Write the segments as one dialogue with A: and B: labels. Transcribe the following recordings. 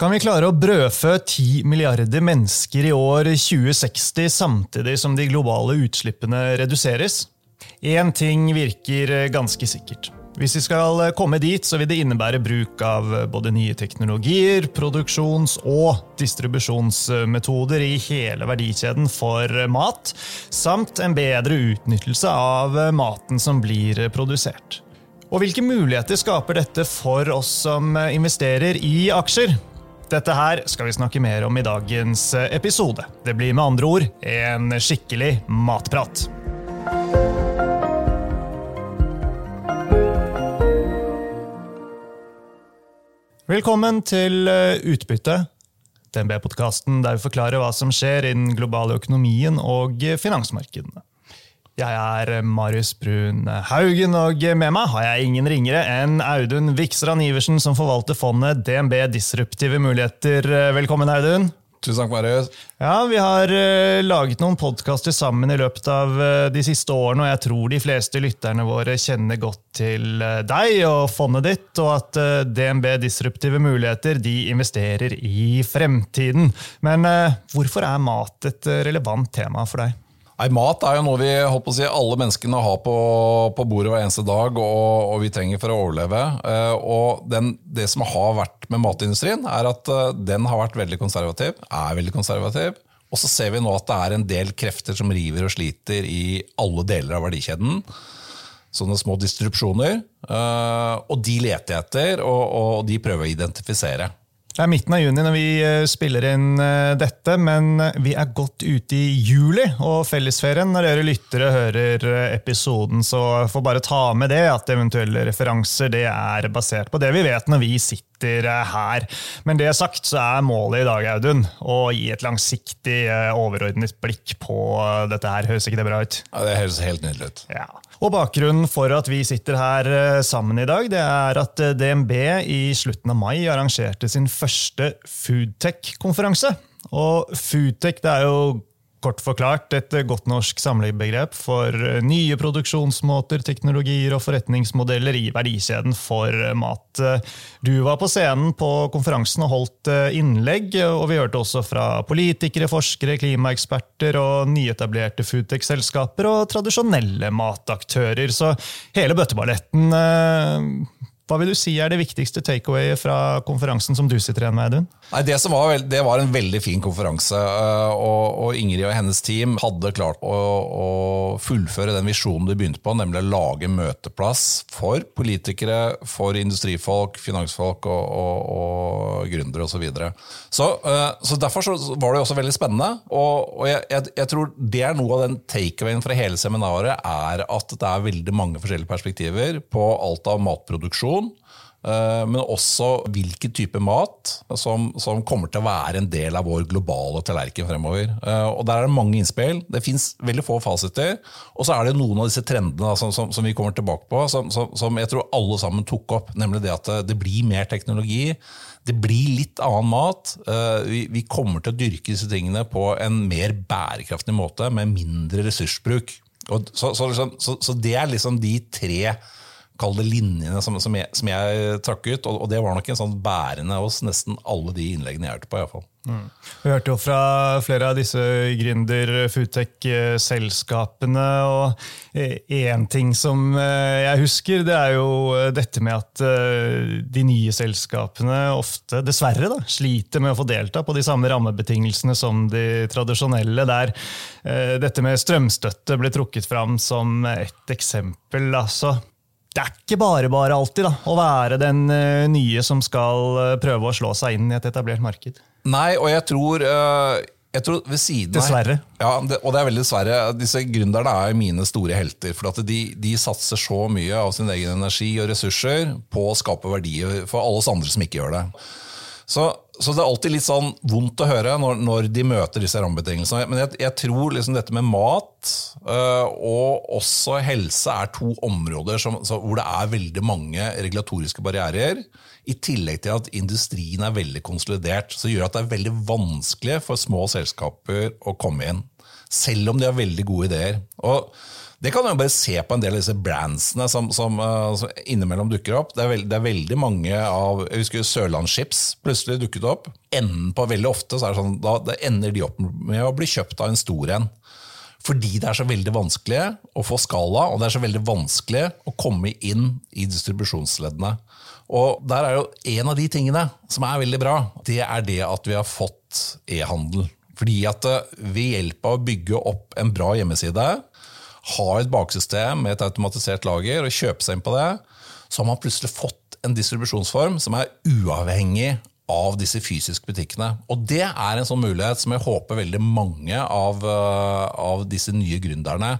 A: Kan vi klare å brødfø 10 milliarder mennesker i år 2060 samtidig som de globale utslippene reduseres? Én ting virker ganske sikkert. Hvis vi skal komme dit, så vil det innebære bruk av både nye teknologier, produksjons- og distribusjonsmetoder i hele verdikjeden for mat, samt en bedre utnyttelse av maten som blir produsert. Og hvilke muligheter skaper dette for oss som investerer i aksjer? Dette her skal vi snakke mer om i dagens episode. Det blir med andre ord en skikkelig matprat. Velkommen til Utbytte, DNB-podkasten der vi forklarer hva som skjer i den globale økonomien og finansmarkedene. Jeg er Marius Brun Haugen, og med meg har jeg ingen ringere enn Audun Viksran Iversen, som forvalter fondet DNB Disruptive Muligheter. Velkommen, Audun.
B: Tusen takk, Marius.
A: Ja, Vi har uh, laget noen podkaster sammen i løpet av uh, de siste årene, og jeg tror de fleste lytterne våre kjenner godt til uh, deg og fondet ditt, og at DNB Disruptive Muligheter de investerer i fremtiden. Men hvorfor er mat et relevant tema for deg?
B: Nei, Mat er jo noe vi holdt på å si, alle menneskene har på, på bordet hver eneste dag, og, og, vi trenger for å overleve. Uh, og den, Det som har vært med matindustrien, er at uh, den har vært veldig konservativ. er veldig konservativ. Og så ser vi nå at det er en del krefter som river og sliter i alle deler av verdikjeden. Sånne små distrupsjoner. Uh, og de leter jeg etter, og, og de prøver å identifisere.
A: Det er midten av juni når vi eh, spiller inn eh, dette, men eh, vi er godt ute i juli og fellesferien. Når dere lyttere hører episoden, så får bare ta med det at eventuelle referanser det er basert på det vi vet når vi sitter her. Men det sagt så er målet i dag Audun, å gi et langsiktig, overordnet blikk på dette her. Høres ikke det bra ut?
B: Ja, Det høres helt nydelig ut.
A: Ja. Og Bakgrunnen for at vi sitter her eh, sammen i dag, det er at eh, DNB i slutten av mai arrangerte sin første foodtech-konferanse. Og foodtech det er jo Kort forklart et godt norsk samlebegrep for nye produksjonsmåter, teknologier og forretningsmodeller i verdikjeden for mat. Du var på scenen på konferansen og holdt innlegg, og vi hørte også fra politikere, forskere, klimaeksperter og nyetablerte foodtech-selskaper og tradisjonelle mataktører. Så hele bøtteballetten hva vil du si er det viktigste takeawayet fra konferansen som du sitter igjen med, Audun?
B: Nei, det, var, det, var, en veldig fin konferanse, eh, og, og Ingrid og hennes team hadde klart å, å fullføre den visjonen de begynte på, nemlig å lage møteplass for politikere, for industrifolk, finansfolk og, og, og gründere osv. Så, videre. så eh, så Derfor så var det også veldig spennende. og, jeg, jeg, jeg, tror det er noe av den takeawayen fra hele seminaret, er at det er veldig mange forskjellige perspektiver på alt av matproduksjon produksjon, men også hvilken type mat som, som, kommer til å være en del av vår globale tallerken fremover. Eh, og Der er det mange innspill. Det fins veldig få fasiter. Og så er det noen av disse trendene som, som, som vi kommer tilbake på, som, jeg tror alle sammen tok opp. Nemlig det at det blir mer teknologi. Det blir litt annen mat. Eh, vi, kommer til å dyrke disse tingene på en mer bærekraftig måte, med mindre ressursbruk. Så, så, liksom, så, så det er liksom de tre kall det linjene som, som, jeg, som jeg trakk ut. Og, og, det var nok en sånn bærende hos nesten alle de innleggene jeg hørte på. I hvert fall. Mm.
A: Vi hørte jo fra flere av disse gründer-foodtech-selskapene. og Én ting som eh, jeg husker, det er jo dette med at eh, de nye selskapene ofte, dessverre, da, sliter med å få delta på de samme rammebetingelsene som de tradisjonelle. Der eh, dette med strømstøtte ble trukket fram som et eksempel. altså det er ikke bare bare alltid da, å være den uh, nye som skal uh, prøve å slå seg inn i et etablert marked.
B: Nei, og jeg tror, uh, jeg tror ved siden av
A: Dessverre.
B: Ja, det, og det er veldig dessverre. Disse gründerne er mine store helter. For de, de, satser så mye av sin egen energi og ressurser på å skape verdier for alle oss andre som ikke gjør det. Så, så, det er alltid litt sånn vondt å høre når, når de møter disse rammebetingelsene. Men jeg, jeg tror liksom dette med mat øh, og også helse er to områder som, hvor det er veldig mange regulatoriske barrierer. I tillegg til at industrien er veldig konsolidert. Så gjør at det er veldig vanskelig for små selskaper å komme inn. Selv om de har veldig gode ideer. Og Det kan du bare se på en del av disse brandsene som, som, uh, som innimellom dukker opp. Det er, veld, det er, veldig mange av Jeg husker Sørlandschips plutselig dukket opp. Enden på veldig ofte så er det sånn, da, da ender de opp med å bli kjøpt av en stor en. Fordi det er så veldig vanskelig å få skala, og det er så veldig vanskelig å komme inn i distribusjonsleddene. Og der er jo En av de tingene som er veldig bra, det er det at vi har fått e-handel. Fordi at eh, ved hjelp av å bygge opp en bra hjemmeside, ha et baksystem med et automatisert lager og kjøpe seg inn på det, så har man plutselig fått en distribusjonsform som er uavhengig av disse fysiske butikkene. Og det er en sånn mulighet som jeg håper veldig mange av, eh, av disse nye gründerne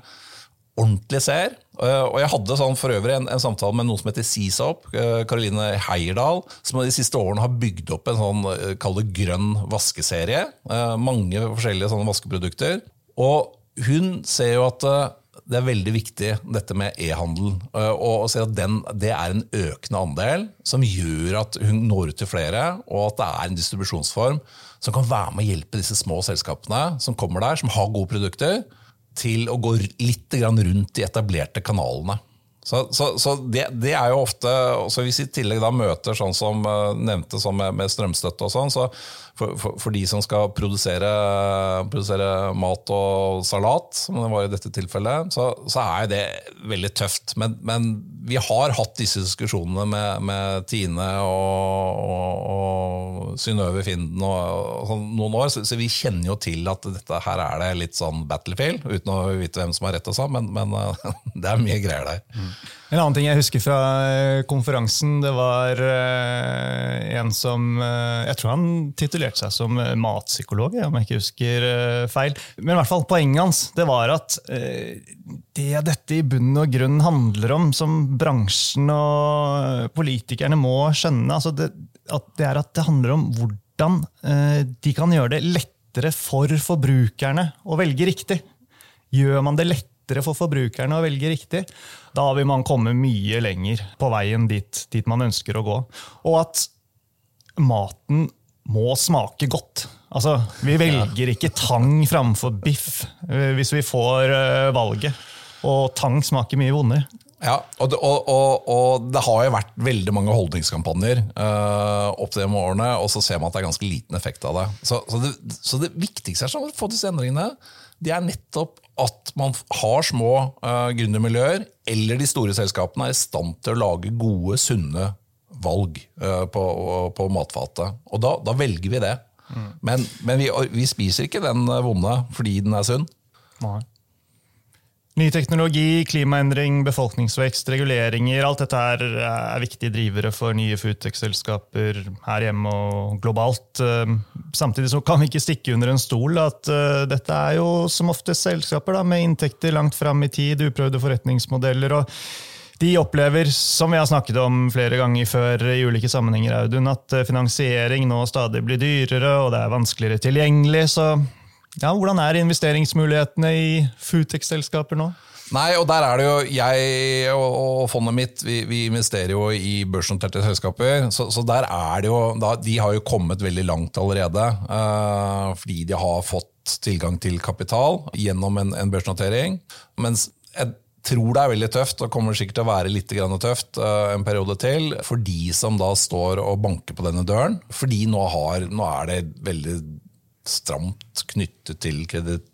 B: ordentlig ser. Eh, og jeg hadde sånn for øvrig en, en samtale med noen som heter Seasop, Karoline eh, Heierdal, som de siste årene har bygd opp en sånn kall det grønn vaskeserie. Mange forskjellige sånne vaskeprodukter. Og hun ser jo at det er veldig viktig, dette med e-handel. Eh, og å at den, Det er en økende andel som gjør at hun når ut til flere, og at det er en distribusjonsform som kan være med å hjelpe disse små selskapene som kommer der, som har gode produkter, til å gå litt rundt de etablerte kanalene. Så, så, så det, det, er jo ofte så Hvis vi i tillegg da møter sånn som uh, nevnte sånn med, med, strømstøtte, og sånn, så for, for, for, de som skal produsere, produsere, mat og salat, som det var i dette tilfellet, så, så er det veldig tøft. Men, men, vi har hatt disse diskusjonene med, med Tine og, og, og Synnøve Finden og, og sånn noen år, så, så, vi kjenner jo til at dette her er det litt sånn battlefield, uten å vite hvem som har rett og sånn, men, men det er mye greier der.
A: En annen ting jeg husker fra eh, konferansen, det var eh, en som eh, Jeg tror han titulerte seg som matpsykolog, om jeg ikke husker feil. Men i hvert fall poenget hans det var at det dette i bunn og grunn handler om, som bransjen og politikerne må skjønne, altså det, det er at det handler om hvordan de kan gjøre det lettere for forbrukerne å velge riktig. Gjør man det lettere lettere for forbrukerne å velge riktig, da vil man komme mye lenger på veien dit, dit man ønsker å gå. Og at maten må smake godt. Altså, Vi velger ikke tang framfor biff eh, hvis vi får uh, valget. Og tang smaker mye vondere.
B: Ja, og det, og, og, og det, har jo vært veldig mange holdningskampanjer uh, opp de årene, og så ser man at det er ganske liten effekt av det. Så, så, det, så det, viktigste er sånn å få disse endringene, det er nettopp at man har små uh, gründermiljøer, eller de store selskapene er i stand til å lage gode, sunne valg uh, på, på, matfatet. Og da, da, velger vi det. Mm. Men, men vi, vi, spiser ikke den vonde fordi den er sunn. Nei.
A: Ny teknologi, klimaendring, befolkningsvekst, reguleringer. Alt dette er, er viktige drivere for nye foodtech-selskaper her hjemme og globalt. Eh, samtidig så kan vi ikke stikke under en stol at uh, dette er jo som oftest selskaper da, med inntekter langt fram i tid, uprøvde forretningsmodeller. og de opplever, som vi har snakket om flere ganger før i ulike sammenhenger, Audun, at eh, finansiering nå stadig blir dyrere og det er vanskeligere tilgjengelig. så ja, Hvordan er investeringsmulighetene i foodtech-selskaper nå?
B: Nei, og der er det jo Jeg og, fondet mitt vi, vi investerer jo i børsnoterte selskaper. Så, så, der er det jo da, De har jo kommet veldig langt allerede. Uh, fordi de har fått tilgang til kapital gjennom en, en børsnotering. Mens jeg tror det er veldig tøft, og kommer sikkert til å være litt tøft uh, en periode til, for de som da står og banker på denne døren. Fordi nå, har, nå er det veldig stramt knyttet til kreditt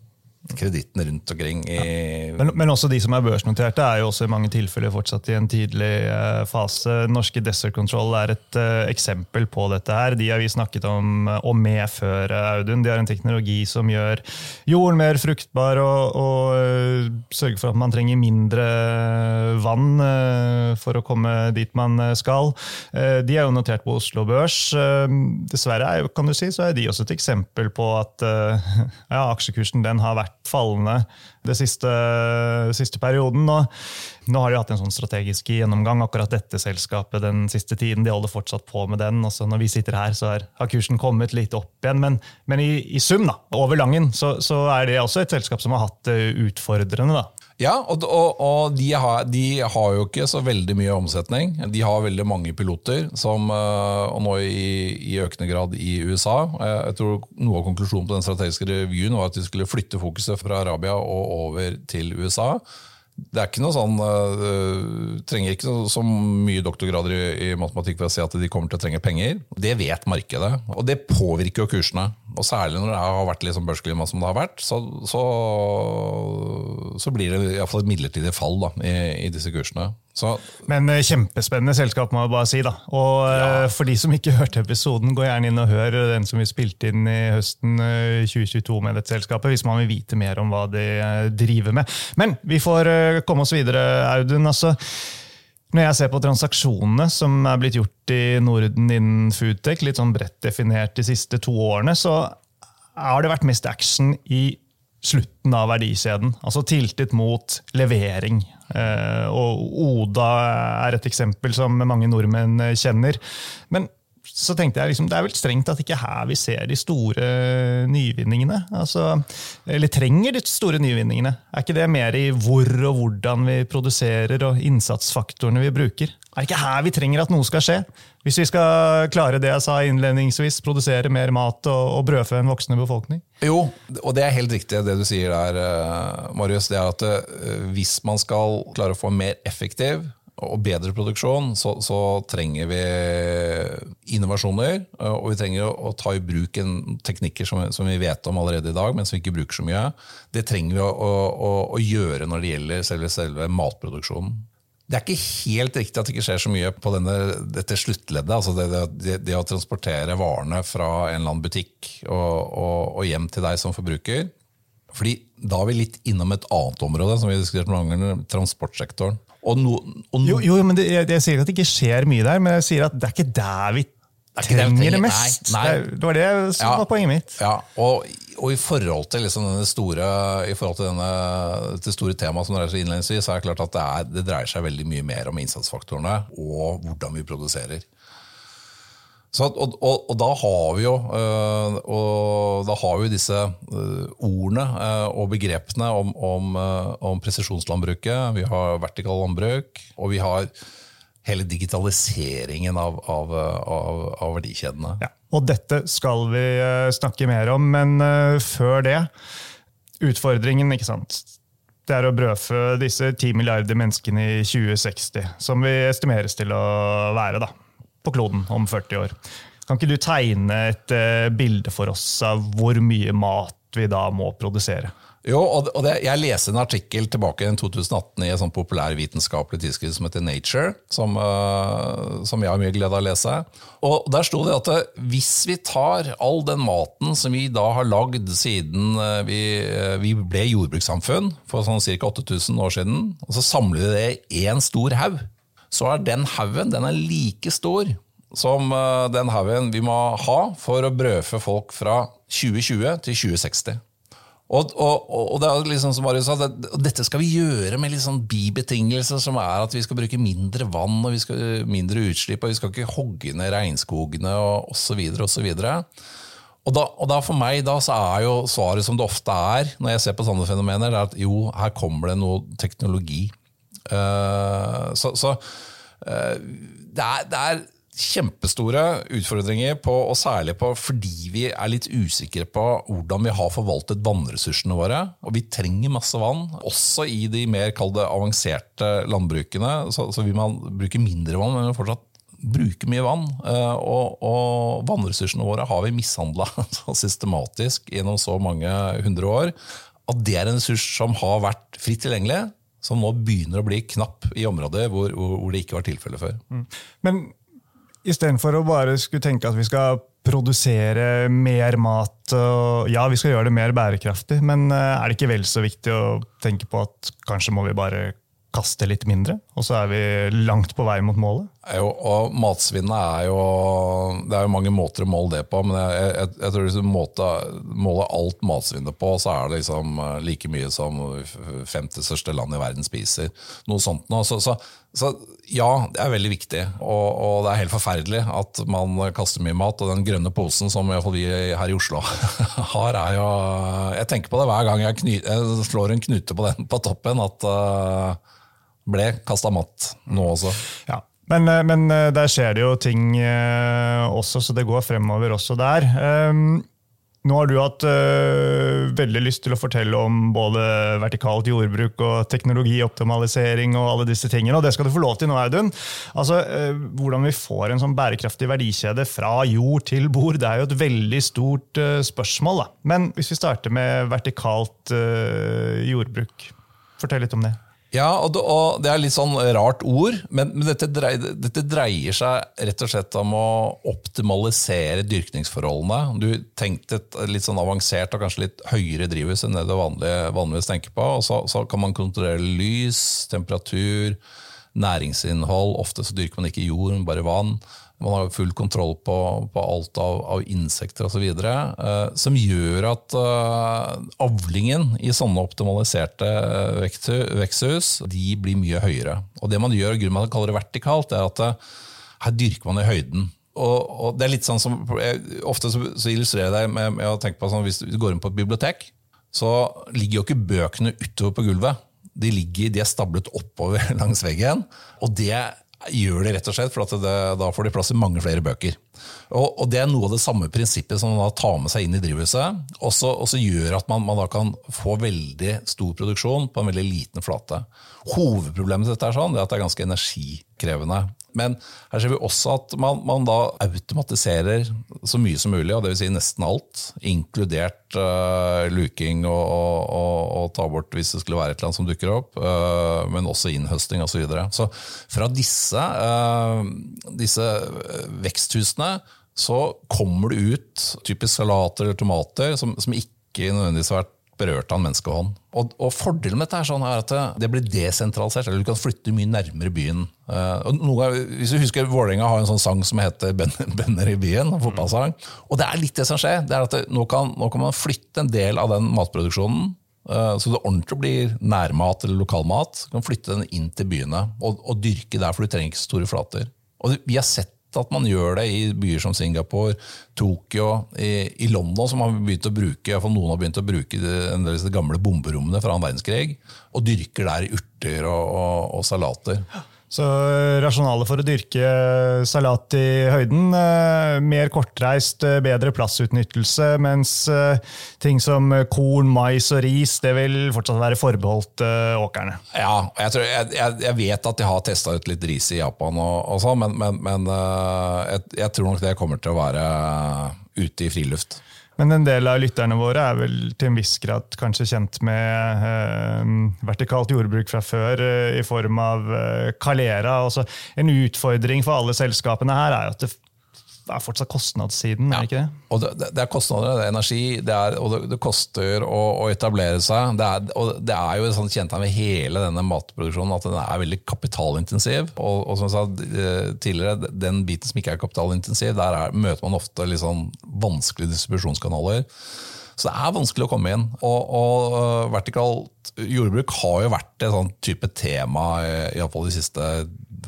B: kreditten rundt omkring. Ja.
A: Men, men, også de som er børsnoterte, er jo også i mange tilfeller fortsatt i en tidlig uh, fase. Norske Desert Control er et uh, eksempel på dette. her. De har vi snakket om uh, og med før, Audun. De har en teknologi som gjør jorden mer fruktbar og, og sørger for at man trenger mindre vann for å komme dit man skal. de er jo notert på Oslo Børs. dessverre er, kan du si, så er de også et eksempel på at ja, aksjekursen den har vært fallende den siste, siste, perioden. Og nå har de hatt en sånn strategisk gjennomgang, akkurat dette selskapet den siste tiden. De holder fortsatt på med den. Også når vi sitter her, så har kursen kommet litt opp igjen. Men, men i, i, sum, da, over Langen, så, så, er det også et selskap som har hatt det utfordrende. da.
B: Ja, og, og, og de, har, de, har, jo ikke så veldig mye omsetning. De har veldig mange piloter, som, eh, og nå i, i økende grad i USA. Jeg tror Noe av konklusjonen på den strategiske revyen var at de skulle flytte fokuset fra Arabia og over til USA. det er ikke noe sånn uh, Trenger ikke så, mye doktorgrader i, matematikk for å si at de kommer til å trenge penger. Det vet markedet, og det påvirker jo kursene. Og særlig når det har vært liksom børsklima som det har vært, så, så, så blir det iallfall et midlertidig fall da, i, i disse kursene. Så,
A: Men eh, kjempespennende selskap, må jeg bare si. da. Og eh, ja. For de som ikke hørte episoden, gå gjerne inn og hør den som vi spilte inn i høsten 2022 eh, med dette selskapet, hvis man vil vite mer om hva de driver med. Men vi får komme oss videre, Audun. altså når jeg ser på transaksjonene som er blitt gjort i Norden innen foodtech, litt sånn bredt definert de siste to årene, så har det vært mest action i slutten av verdikjeden. Altså tiltet mot levering. Eh, og Oda er et eksempel som mange nordmenn kjenner. Men så tenkte jeg liksom, det er vel strengt at ikke her vi ser de store nyvinningene. Altså, eller trenger de store nyvinningene. Er ikke det mer i hvor og hvordan vi produserer og innsatsfaktorene vi bruker? Er ikke her vi trenger at noe skal skje? Hvis vi skal klare det jeg sa innledningsvis, produsere mer mat og, og brødfø en voksende befolkning?
B: Jo, og det er helt riktig det du sier der, eh, Marius. Det er at eh, hvis man skal klare å få en mer effektiv og bedre produksjon, så, så, trenger vi innovasjoner. Eh, og vi trenger å, ta i bruk teknikker som, som, vi vet om allerede i dag, men som vi ikke bruker så mye. Det trenger vi å, å, å gjøre når det gjelder selve, selve matproduksjonen. Det er ikke helt riktig at det ikke skjer så mye på denne, dette sluttleddet. altså det, det, det, å transportere varene fra en eller annen butikk og, og, og, hjem til deg som forbruker. Fordi Da er vi litt innom et annet område, som vi har diskutert mange ganger, transportsektoren. No,
A: jo, jo, men det, jeg, jeg, sier at det ikke skjer mye der, men jeg sier at det er ikke der vi trenger det mest. Nei, nei. Det var det som ja, var poenget mitt.
B: Ja, og og i forhold til liksom denne store, i forhold til denne, det store temaet som dreier seg innledningsvis, så er det klart at det, er, det, dreier seg veldig mye mer om innsatsfaktorene og hvordan vi produserer. Så, og, og, og, da har vi jo da har vi disse øh, ordene øh, og begrepene om, om, om presisjonslandbruket. Vi har vertikal landbruk, og vi har hele digitaliseringen av, av, av, av verdikjedene.
A: Ja, og dette skal vi snakke mer om, men før det Utfordringen, ikke sant. Det er å brødfø disse 10 milliarder menneskene i 2060, som vi estimeres til å være da, på kloden om 40 år. Kan ikke du tegne et uh, bilde for oss av hvor mye mat vi da må produsere?
B: Jo, og det, Jeg leste en artikkel tilbake i 2018 i et sånn populærvitenskapelig tidsskrift som heter Nature, som, uh, som, jeg har mye glede av å lese. Og Der sto det at uh, hvis vi tar all den maten som vi da har lagd siden vi, vi, ble jordbrukssamfunn for sånn ca. 8000 år siden, og så samler vi det i én stor haug, så er den haugen like stor som den haugen vi må ha for å brødfø folk fra 2020 til 2060. Og, og, og, det er liksom som Marius sa, det, dette skal vi gjøre med litt sånn bibetingelser, som er at vi skal bruke mindre vann og vi skal mindre utslipp, og vi skal ikke hogge ned regnskogene og osv. videre. Og, og da for meg da, så er jo svaret som det ofte er når jeg ser på sånne fenomener, det er at jo, her kommer det noe teknologi. Uh, så, så uh, det, er, det er kjempestore utfordringer, på, og særlig på fordi vi er litt usikre på hvordan vi har forvaltet vannressursene våre. Og vi trenger masse vann, også i de mer kalde avanserte landbrukene. Så, så, vil man bruke mindre vann, men fortsatt bruke mye vann. Eh, og, og vannressursene våre har vi mishandla systematisk gjennom så mange hundre år. At det er en ressurs som har vært fritt tilgjengelig, som nå begynner å bli knapp i områder hvor, hvor det ikke var tilfellet før. Mm.
A: Men Istedenfor å bare skulle tenke at vi skal produsere mer mat. Og ja, vi skal gjøre det mer bærekraftig, men eh, er det ikke vel så viktig å tenke på at kanskje må vi bare kaste litt mindre, og så er vi langt på vei mot målet?
B: Jo, og Matsvinnet er jo Det er jo mange måter å måle det på, men jeg, jeg, jeg tror hvis du måler alt matsvinnet på, så er det liksom eh, like mye som femte største land i verden spiser. Noe sånt nå. Så, så, så, ja, det er veldig viktig, og, og, det er helt forferdelig at man kaster mye mat. Og den grønne posen som iallfall vi her i Oslo har, er jo Jeg tenker på det hver gang jeg, kny, jeg slår en knute på den på toppen. at uh, ble kasta mat nå også.
A: Ja. Men, eh, men, eh, der skjer det jo ting eh, også, så det går fremover også der. Ehm, Nå har du hatt veldig lyst til å fortelle om både vertikalt jordbruk og teknologioptimalisering og alle disse tingene, og det skal du få lov til nå, Audun. Altså, hvordan vi får en sånn bærekraftig verdikjede fra jord til bord, det er jo et veldig stort spørsmål. Da. Men hvis vi starter med vertikalt jordbruk, fortell litt om det.
B: Ja, og det, og det, er litt sånn rart ord, men, men dette, dreier, dette, dreier, seg rett og slett om å optimalisere dyrkningsforholdene. Du tenkte et litt sånn avansert og kanskje litt høyere drivhus enn det du vanligvis tenker på. og så, så, kan man kontrollere lys, temperatur, næringsinnhold. Ofte så dyrker man ikke jord, men bare vann. Man har full kontroll på, på alt av, av insekter osv. Eh, som gjør at eh, avlingen i sånne optimaliserte eh, veksthus de blir mye høyere. Og Det man gjør, og grunnen man kaller det vertikalt, er at eh, her dyrker man i høyden. Og, og, det er litt sånn som, jeg, Ofte så, så illustrerer jeg det med, med, å tenke på sånn, Hvis du går inn på et bibliotek, så ligger jo ikke bøkene utover på gulvet. De, ligger, de er stablet oppover langs veggen. og det gjør det rett og slett, for det, da får de plass i mange flere bøker. Og, og, Det er noe av det samme prinsippet som man tar med seg inn i drivhuset. og så gjør at man, man, da kan få veldig stor produksjon på en veldig liten flate. Hovedproblemet til dette er, sånn, er at det er ganske energikrevende. Men her ser vi også at man, man da automatiserer så mye som mulig, og dvs. Si nesten alt, inkludert uh, luking og, og, og, og, ta bort hvis det skulle være et eller annet som dukker opp, uh, men også innhøsting osv. Så, videre. så fra disse, uh, disse veksthusene så kommer det ut typisk salater eller tomater som, som ikke nødvendigvis har vært berørt av en menneskehånd. Og, og, Fordelen med dette er, sånn er at det blir desentralisert, eller du kan flytte mye nærmere byen. Uh, noe, hvis du husker, Vålerenga har en sånn sang som heter 'Bønder i byen'. en fotballsang. Og det er litt det som skjer. det er at det, nå, kan, nå, kan, man flytte en del av den matproduksjonen. Uh, så det ordentlig blir nærmat eller lokalmat. Du kan flytte den inn til byene og, og dyrke der, for du trenger ikke store flater. Og Vi har sett at man gjør det i byer som Singapore, Tokyo, i, i London, som har begynt å bruke, for noen har begynt å bruke en del av disse gamle bomberommene fra annen verdenskrig, og dyrker der urter og, og, og salater.
A: Så eh, rasjonalet for å dyrke eh, salat i høyden, eh, mer kortreist, bedre plassutnyttelse, mens ting som korn, mais og ris det vil fortsatt være forbeholdt åkrene.
B: Ja, jeg, tror, jeg, jeg vet at de har testa ut litt ris i Japan, og, og sånn, men, men, men jeg, jeg tror nok det kommer til å være ute i friluft.
A: Men en del av lytterne våre er vel til en viss grad kanskje kjent med eh, vertikalt jordbruk fra før, eh, i form av eh, Calera. Også en utfordring for alle selskapene her er jo at det det er fortsatt kostnadssiden, ja. er det ikke det?
B: Og det, det, er kostnader, det er energi, det er, og det, det koster å, å, etablere seg. Det er, og det er jo sånn kjent med hele denne matproduksjonen at den er veldig kapitalintensiv. Og, og som jeg sa eh, tidligere, den biten som ikke er kapitalintensiv, der er, møter man ofte liksom vanskelige distribusjonskanaler. Så det er vanskelig å komme inn. Og, og uh, vertikalt jordbruk har jo vært et sånn type tema iallfall de siste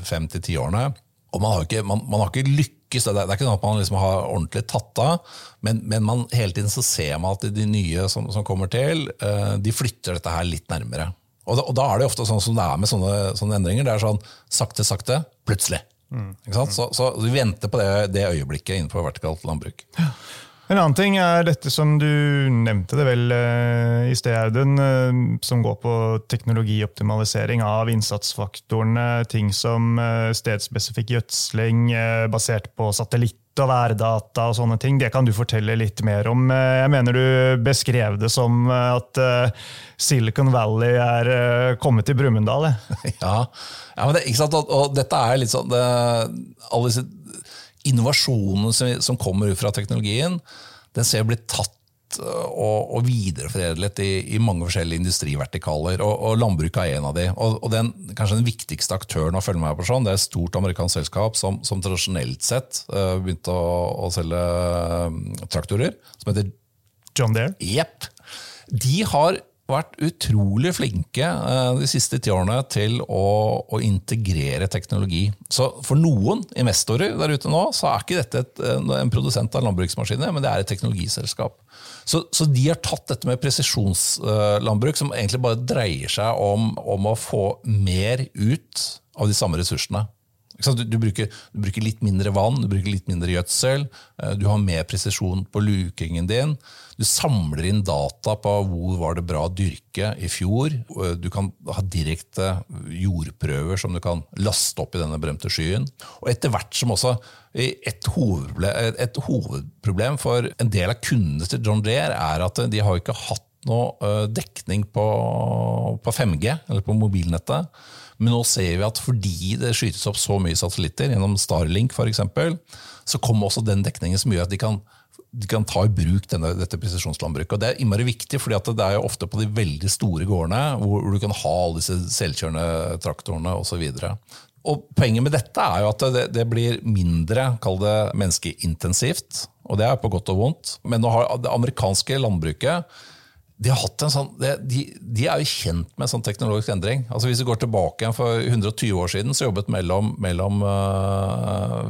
B: fem til ti årene. Og man har ikke, man, man har ikke lykkes lykkes. Det er ikke sånn at man liksom har ordentlig tatt av, men, men man, hele tiden så ser man at de nye som, som kommer til, uh, de flytter dette her litt nærmere. Og da, og da, er det ofte sånn som det er med sånne, sånne endringer. Det er sånn sakte, sakte, plutselig. Mm. Så, så, vi venter på det, det øyeblikket innenfor vertikalt landbruk. Ja.
A: En annen ting er dette som du nevnte det vel uh, i sted, Audun, uh, som går på teknologioptimalisering av innsatsfaktorene. Ting som uh, stedspesifikk gjødsling basert på satellitt og værdata og sånne ting. Det kan du fortelle litt mer om. Jeg mener du beskrev det som at Silicon Valley er kommet til Brumunddal.
B: Ja, ja men det, ikke sant? Og, og, dette er litt sånn det, Alle disse innovasjonene som kommer ut fra teknologien, den ser bli tatt øh, og, og videreforedlet i, i, mange forskjellige industrivertikaler. og, og Landbruket er en av de. Og, og den, kanskje den viktigste aktøren å følge med på sånn, det er et stort amerikansk selskap som, som tradisjonelt sett uh, begynte å, å selge uh, traktorer, som heter
A: John Deere.
B: Yep. De har vært utrolig flinke eh, de siste ti årene til å, å, integrere teknologi. Så for noen investorer der ute nå, så er ikke dette et, en produsent av landbruksmaskiner, men det er et teknologiselskap. Så, så de har tatt dette med presisjonslandbruk, som egentlig bare dreier seg om, om å få mer ut av de samme ressursene. Du, du, bruker, du, bruker, litt mindre vann, du bruker litt mindre gjødsel, eh, du har mer presisjon på lukingen din. Du samler inn data på hvor var det bra å dyrke i fjor. Du kan ha direkte jordprøver som du kan laste opp i denne berømte skyen. Og etter hvert som også et hovedproblem, et hovedproblem for en del av kundene til John Deere er at de har ikke hatt noe eh, dekning på, på 5G, eller på mobilnettet. Men nå ser vi at fordi det skytes opp så mye satellitter, gjennom Starlink f.eks., så kommer også den dekningen som gjør at de kan, de kan ta i bruk denne, dette presisjonslandbruket. Og Det er innmari viktig, for det er jo ofte på de veldig store gårdene hvor, du kan ha alle disse selvkjørende traktorene osv. Og Poenget med dette er jo at det, det blir mindre kall det menneskeintensivt. Og det er på godt og vondt. Men nå har det amerikanske landbruket de, sånn, de, de, er jo kjent med sånn teknologisk endring. Altså Hvis vi går tilbake igjen for 120 år siden, så jobbet mellom, mellom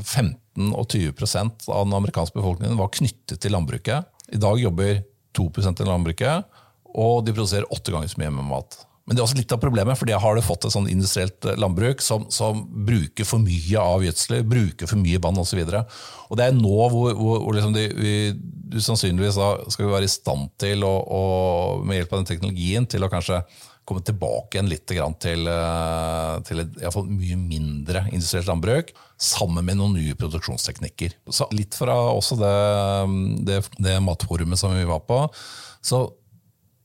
B: 15 eh, og 20% av den amerikanske befolkningen var knyttet til landbruket. I dag jobber 2 til landbruket, og de produserer åtte ganger så mye med mat. Men det er også litt av problemet, for har du fått et sånn industrielt eh, landbruk som, som, bruker for mye av gjødsel, bruker for mye vann osv. Det er nå hvor, hvor, hvor liksom de, vi, du sannsynligvis da skal være i stand til, å, å, med hjelp av den teknologien, til å kanskje komme tilbake igjen litt til, eh, til et i fall mye mindre industrielt landbruk, sammen med noen nye produksjonsteknikker. Så litt fra også det, det, det matforumet som vi var på, så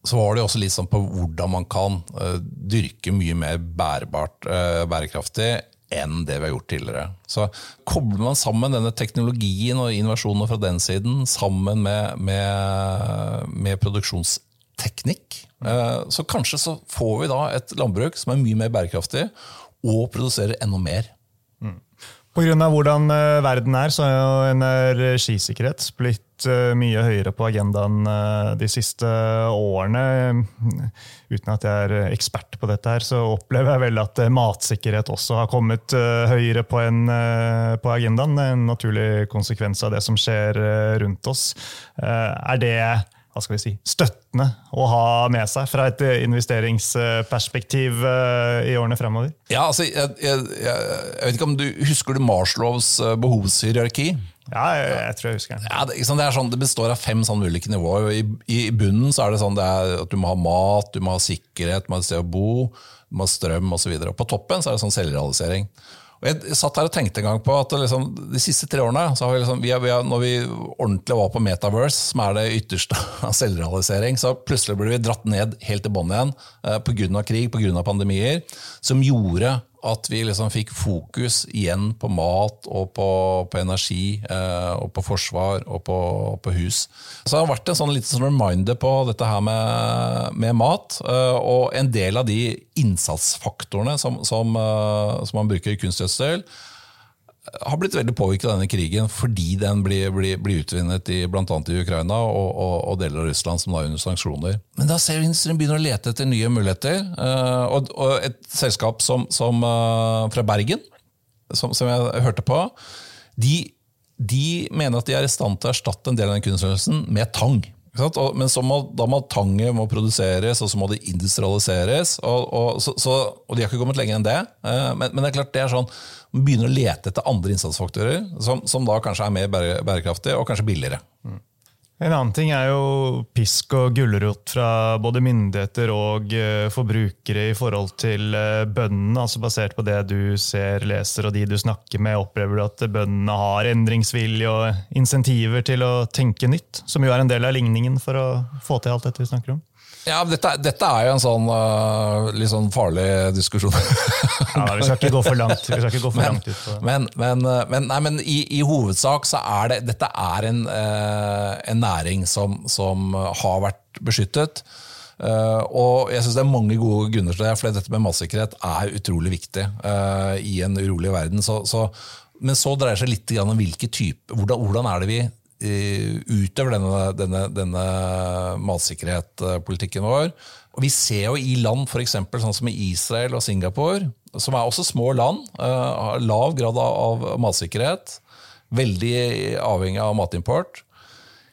B: så var det også litt sånn på hvordan man kan uh, dyrke mye mer bærebart, uh, bærekraftig enn det vi har gjort tidligere. Så Kobler man sammen denne teknologien og innovasjonen fra den siden sammen med, med, med produksjonsteknikk, uh, så kanskje så får vi da et landbruk som er mye mer bærekraftig og produserer enda mer.
A: Pga. hvordan verden er, så er jo energisikkerhet blitt Eh, mye høyere på agendaen eh, de siste årene. Uten at jeg er ekspert på dette, her, så opplever jeg vel at eh, matsikkerhet også har kommet høyere på, en, på agendaen. En naturlig konsekvens av det som skjer rundt oss. Er det hva skal vi si, støttende å ha med seg fra et investeringsperspektiv i årene fremover?
B: Ja, altså, jeg, jeg, jeg, vet ikke om du Husker du Marslows behovshierarki?
A: Ja, jeg, jeg, tror jeg husker den.
B: Ja, det, det, sånn, det, består av fem sånn ulike nivåer. I, I, bunnen så er det sånn det er at du må ha mat, du må ha sikkerhet, du må ha et sted å bo, du må ha strøm osv. På toppen så er det sånn selvrealisering. Jeg satt her og tenkte en gang på at liksom, De siste tre årene, så har vi liksom, vi har, vi har, når vi ordentlig var på Metaverse, som er det ytterste av selvrealisering, så plutselig ble vi dratt ned helt til bånn igjen eh, pga. krig, pga. pandemier, som gjorde at vi liksom fikk fokus igjen på mat og på, på energi eh, og på forsvar og på, på, hus. Så det har vært en sånn liten sånn reminder på dette her med, med mat. Eh, og en del av de innsatsfaktorene som, som, eh, som man bruker i kunstgjødsel, har blitt veldig påvirket av denne krigen fordi den blir, blir, blir utvinnet i bl.a. i Ukraina og, og, og, deler av Russland som er under sanksjoner. Men da ser industrien begynner å lete etter nye muligheter. Uh, og, og, et selskap som, som uh, fra Bergen, som, som, jeg hørte på, de, de, mener at de er i stand til å erstatte en del av den kunstnerøvelsen med tang. Men må, da må tanget må produseres, og så må det industrialiseres. Og, og, så, så, og de har ikke kommet lenger enn det. Eh, men, men, det er klart det er sånn, man begynner å lete etter andre innsatsfaktorer som, som da kanskje er mer bærekraftige og kanskje billigere. Mm.
A: En annen ting er jo pisk og gulrot fra både myndigheter og uh, forbrukere i forhold til uh, bøndene. altså Basert på det du ser, leser og de du snakker med, opplever du at bøndene har endringsvilje og insentiver til å tenke nytt? Som jo er en del av ligningen for å få til alt dette vi snakker om?
B: Ja, dette, dette, er jo en sånn uh, litt sånn farlig diskusjon.
A: ja, Vi skal ikke gå for langt, vi skal ikke gå for men, langt ut på
B: Men, men, uh, men, nei, men i, i, hovedsak så er det dette er en, uh, en næring som, som, har vært beskyttet. Uh, og jeg synes Det er mange gode grunner til det, for dette med matsikkerhet er utrolig viktig i en urolig verden. Så, så, men så dreier det seg litt om hvilke type, hvordan, hvordan er det vi utover denne, denne, denne matsikkerhetspolitikken vår. Og vi ser jo i land for eksempel, sånn som i Israel og Singapore, som er også små land, uh, har lav grad av matsikkerhet, veldig avhengig av matimport.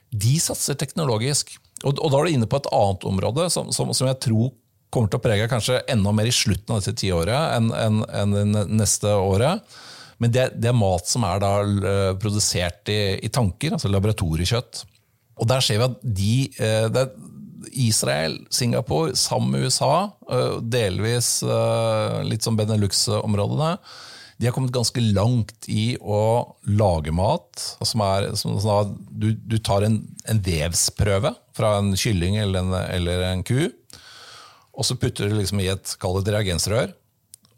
B: De satser teknologisk. Og, og da er du inne på et annet område som, som, som, jeg tror kommer til å prege kanskje enda mer i slutten av dette tiåret enn, enn, enn neste året. Men det, det, er mat som er da uh, produsert i, i, tanker, altså laboratoriekjøtt. Og der ser vi at de uh, det er Israel, Singapore, sammen med USA, uh, delvis litt som Benelux-områdene, de har kommet ganske langt i å lage mat. Som er, som, at du, du, tar en, en, vevsprøve fra en kylling eller en, eller en ku, og så putter du liksom i et reagensrør.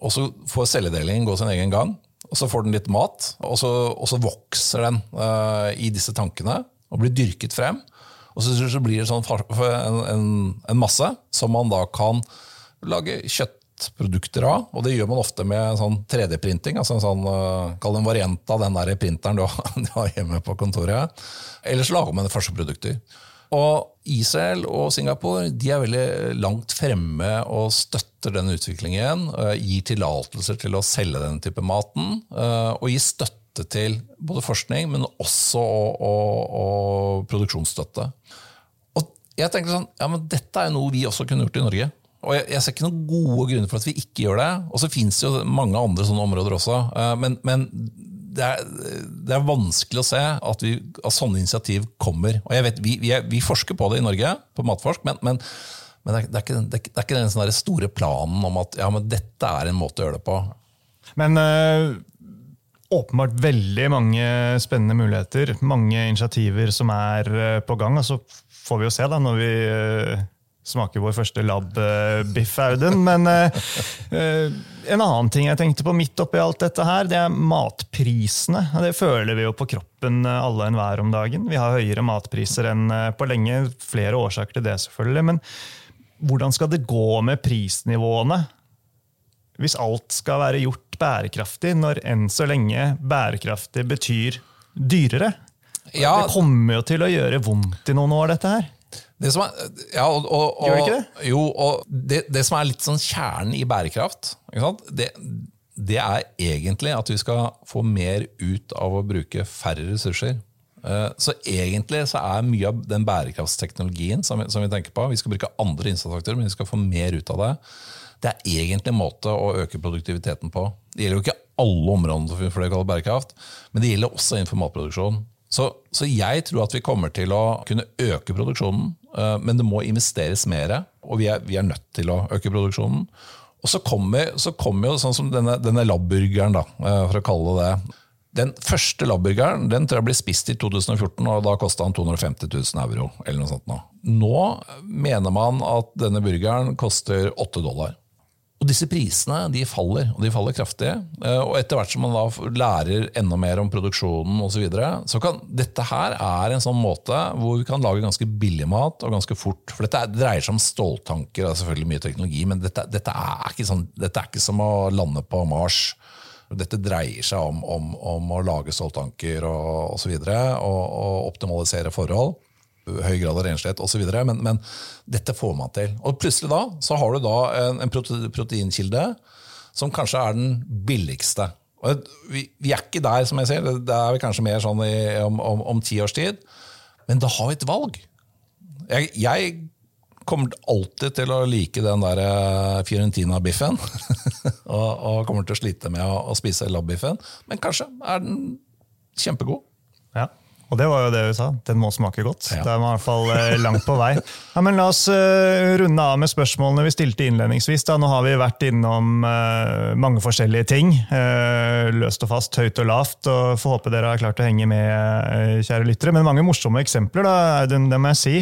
B: Og så får celledelingen gå sin egen gang. Og Så får den litt mat, og så, og så vokser den uh, i disse tankene og blir dyrket frem. Og så, så blir det sånn en, en, en masse som man da kan lage kjøtt produkter av. Og det gjør man ofte med sånn 3D-printing. altså en sånn, uh, Kall en variant av den der printeren du har, hjemme på kontoret. Eller så lager man produkter. Og Israel og Singapore de er veldig langt fremme og støtter den utviklingen. Uh, gir tillatelser til å selge den type maten. Uh, og gir støtte til både forskning, men også og, og, og produksjonsstøtte. Og jeg tenker sånn, ja, men Dette er jo noe vi også kunne gjort i Norge. Og jeg, jeg, ser ikke noen gode grunner for at vi ikke gjør det. Og så fins det jo mange andre sånne områder også. Eh, men, men det, er, det, er, vanskelig å se at, vi, at sånne initiativ kommer. Og jeg vet, vi, vi, er, vi, forsker på det i Norge, på Matforsk, men, men, men det, er, det, er, ikke, det, er ikke, den store planen om at ja, dette er en måte å gjøre det på.
A: Men øh, åpenbart veldig mange spennende muligheter. Mange initiativer som er øh, på gang. og så får vi jo se da, når vi øh, smaker vår første lab-biff, Audun. Men uh, en annen ting jeg tenkte på midt oppi alt dette her, det er matprisene. Det føler vi jo på kroppen alle enhver om dagen. Vi har høyere matpriser enn på lenge. Flere årsaker til det, selvfølgelig. Men hvordan skal det gå med prisnivåene hvis alt skal være gjort bærekraftig, når enn så lenge bærekraftig betyr dyrere? Ja. Det kommer jo til å gjøre vondt i noen år, dette her.
B: Det som er, ja, og, og, og, Gjør det ikke det? Jo, og det, det, som er litt sånn kjernen i bærekraft, det, det, er egentlig at vi skal få mer ut av å bruke færre ressurser. Eh, så egentlig så er mye av den bærekraftsteknologien som vi, som vi tenker på Vi skal bruke andre innsatsfaktorer, men vi skal få mer ut av det. Det er egentlig en måte å øke produktiviteten på. Det gjelder jo ikke alle områdene for det kaller bærekraft, men det gjelder også innenfor matproduksjon. Så, så, jeg tror at vi kommer til å kunne øke produksjonen, men det må investeres mer. Og vi er, vi er, nødt til å øke produksjonen. Og så kommer, så kommer jo sånn som denne, denne labburgeren, uh, for å kalle det det. Den første labburgeren den tror jeg ble spist i 2014, og da kosta den 250 000 euro. eller noe sånt Nå Nå mener man at denne burgeren koster 8 dollar. Og disse prisene de faller, og de faller kraftig. Eh, og etter hvert som man da lærer enda mer om produksjonen osv., så, videre, så kan dette her er en sånn måte hvor vi kan lage ganske billig mat og ganske fort. For dette dreier seg om ståltanker, det er selvfølgelig mye teknologi, men dette, dette, er sånn, dette, er ikke som å lande på Mars. Dette dreier seg om, om, om å lage ståltanker og osv. Og, så og, og optimalisere forhold høy grad av renslighet osv. Men, men dette får man til. Og plutselig da så har du da en, en proteinkilde som kanskje er den billigste. Og vi, vi, er ikke der, som jeg sier. Det er vi kanskje mer sånn i, om, om, om, ti års tid. Men da har vi et valg. Jeg, jeg kommer alltid til å like den der eh, Fiorentina-biffen. og, og, kommer til å slite med å, å spise lab-biffen. Men kanskje er den kjempegod.
A: Ja. Og det var jo det vi sa. Den må smake godt. Ja. Det er i hvert fall eh, langt på vei. Ja, men La oss uh, runde av med spørsmålene vi stilte innledningsvis. Da. Nå har vi vært innom uh, mange forskjellige ting. Løst og fast, høyt og lavt. og Får håpe dere har klart å henge med, kjære lyttere. Men mange morsomme eksempler, da, Audun, det må jeg si.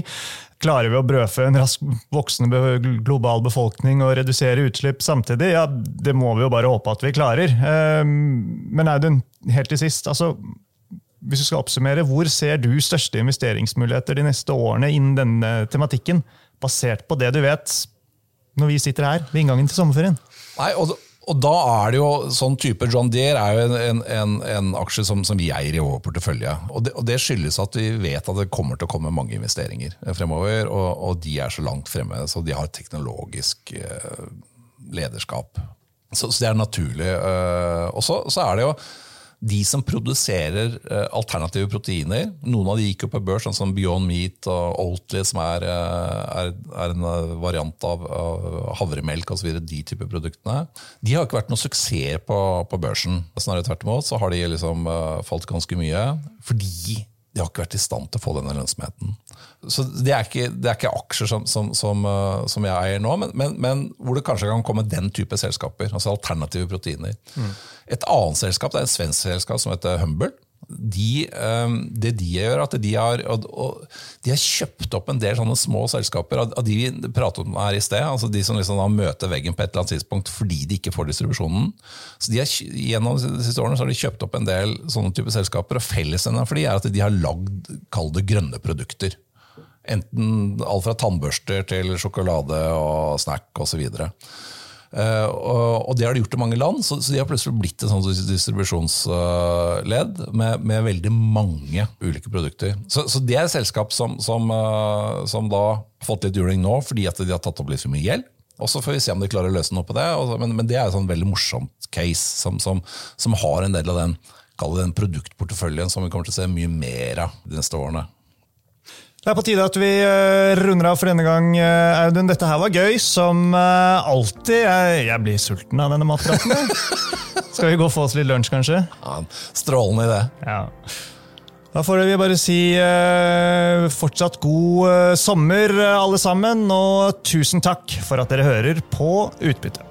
A: Klarer vi å brødfø en raskt voksende global befolkning og redusere utslipp samtidig? Ja, Det må vi jo bare håpe at vi klarer. Men Audun, helt til sist. altså hvis du skal oppsummere, hvor ser du største investeringsmuligheter de neste årene innen denne tematikken, basert på det du vet når vi sitter her ved inngangen til sommerferien?
B: Nei, og, og da er det jo sånn type John Deere er jo en, en, en aksje som, som, vi eier i vår portefølje. Og det, og det, skyldes at vi vet at det kommer til å komme mange investeringer fremover. Og, og de er så langt fremme, så de har teknologisk eh, lederskap. Så, så, det er naturlig. Uh, og så, så er det jo de som produserer eh, alternative proteiner Noen av de gikk jo på børs, sånn som Beyond Meat og Oatly, som er, eh, er, er en eh, variant av, av havremelk osv. De type produktene. De har ikke vært noe suksess på, på børsen. Snarere tvert imot så har de liksom falt ganske mye. Fordi de har ikke vært i stand til å få denne lønnsomheten. Så Det er ikke, det er ikke aksjer som, som, som, uh, som, jeg eier nå, men, men, men, hvor det kanskje kan komme den type selskaper. altså Alternative proteiner. Mm. Et annet selskap det er et svensk selskap som heter Humble de, ehm, det de gjør, at de har, de har, kjøpt opp en del sånne små selskaper. Av de vi pratet om her i sted, altså de som liksom møter veggen på et eller annet tidspunkt fordi de ikke får distribusjonen. Så de har, Gjennom de siste årene så har de kjøpt opp en del sånne type selskaper, og fellesnevneren for de er at de har lagd kall det grønne produkter. Enten alt fra tannbørster til sjokolade og snack osv. Og, så og, det har de gjort i mange land, så, de har plutselig blitt en sånn distribusjonsledd med, med, veldig mange ulike produkter. Så, så det er et selskap som, som, uh, som, da har fått litt juling nå fordi at de har tatt opp litt for mye gjeld. Og så får vi se om de klarer å løse noe på det. Men, men, det er et sånn veldig morsomt case som, som har en del av den, den produktporteføljen som vi kommer til å se mye mer av de neste årene.
A: Det er på tide at vi uh, runder av for denne gang, uh, Audun. Dette her var gøy, som uh, alltid. Jeg, jeg, blir sulten av denne matpraten. Skal vi gå og få oss litt lunsj, kanskje?
B: Ja, Strålende idé.
A: Ja. Da får vi bare si fortsatt god sommer, alle sammen. Og tusen takk for at dere hører på Utbytte.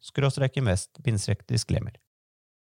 C: skråstrek invest, bindestrek disclaimer.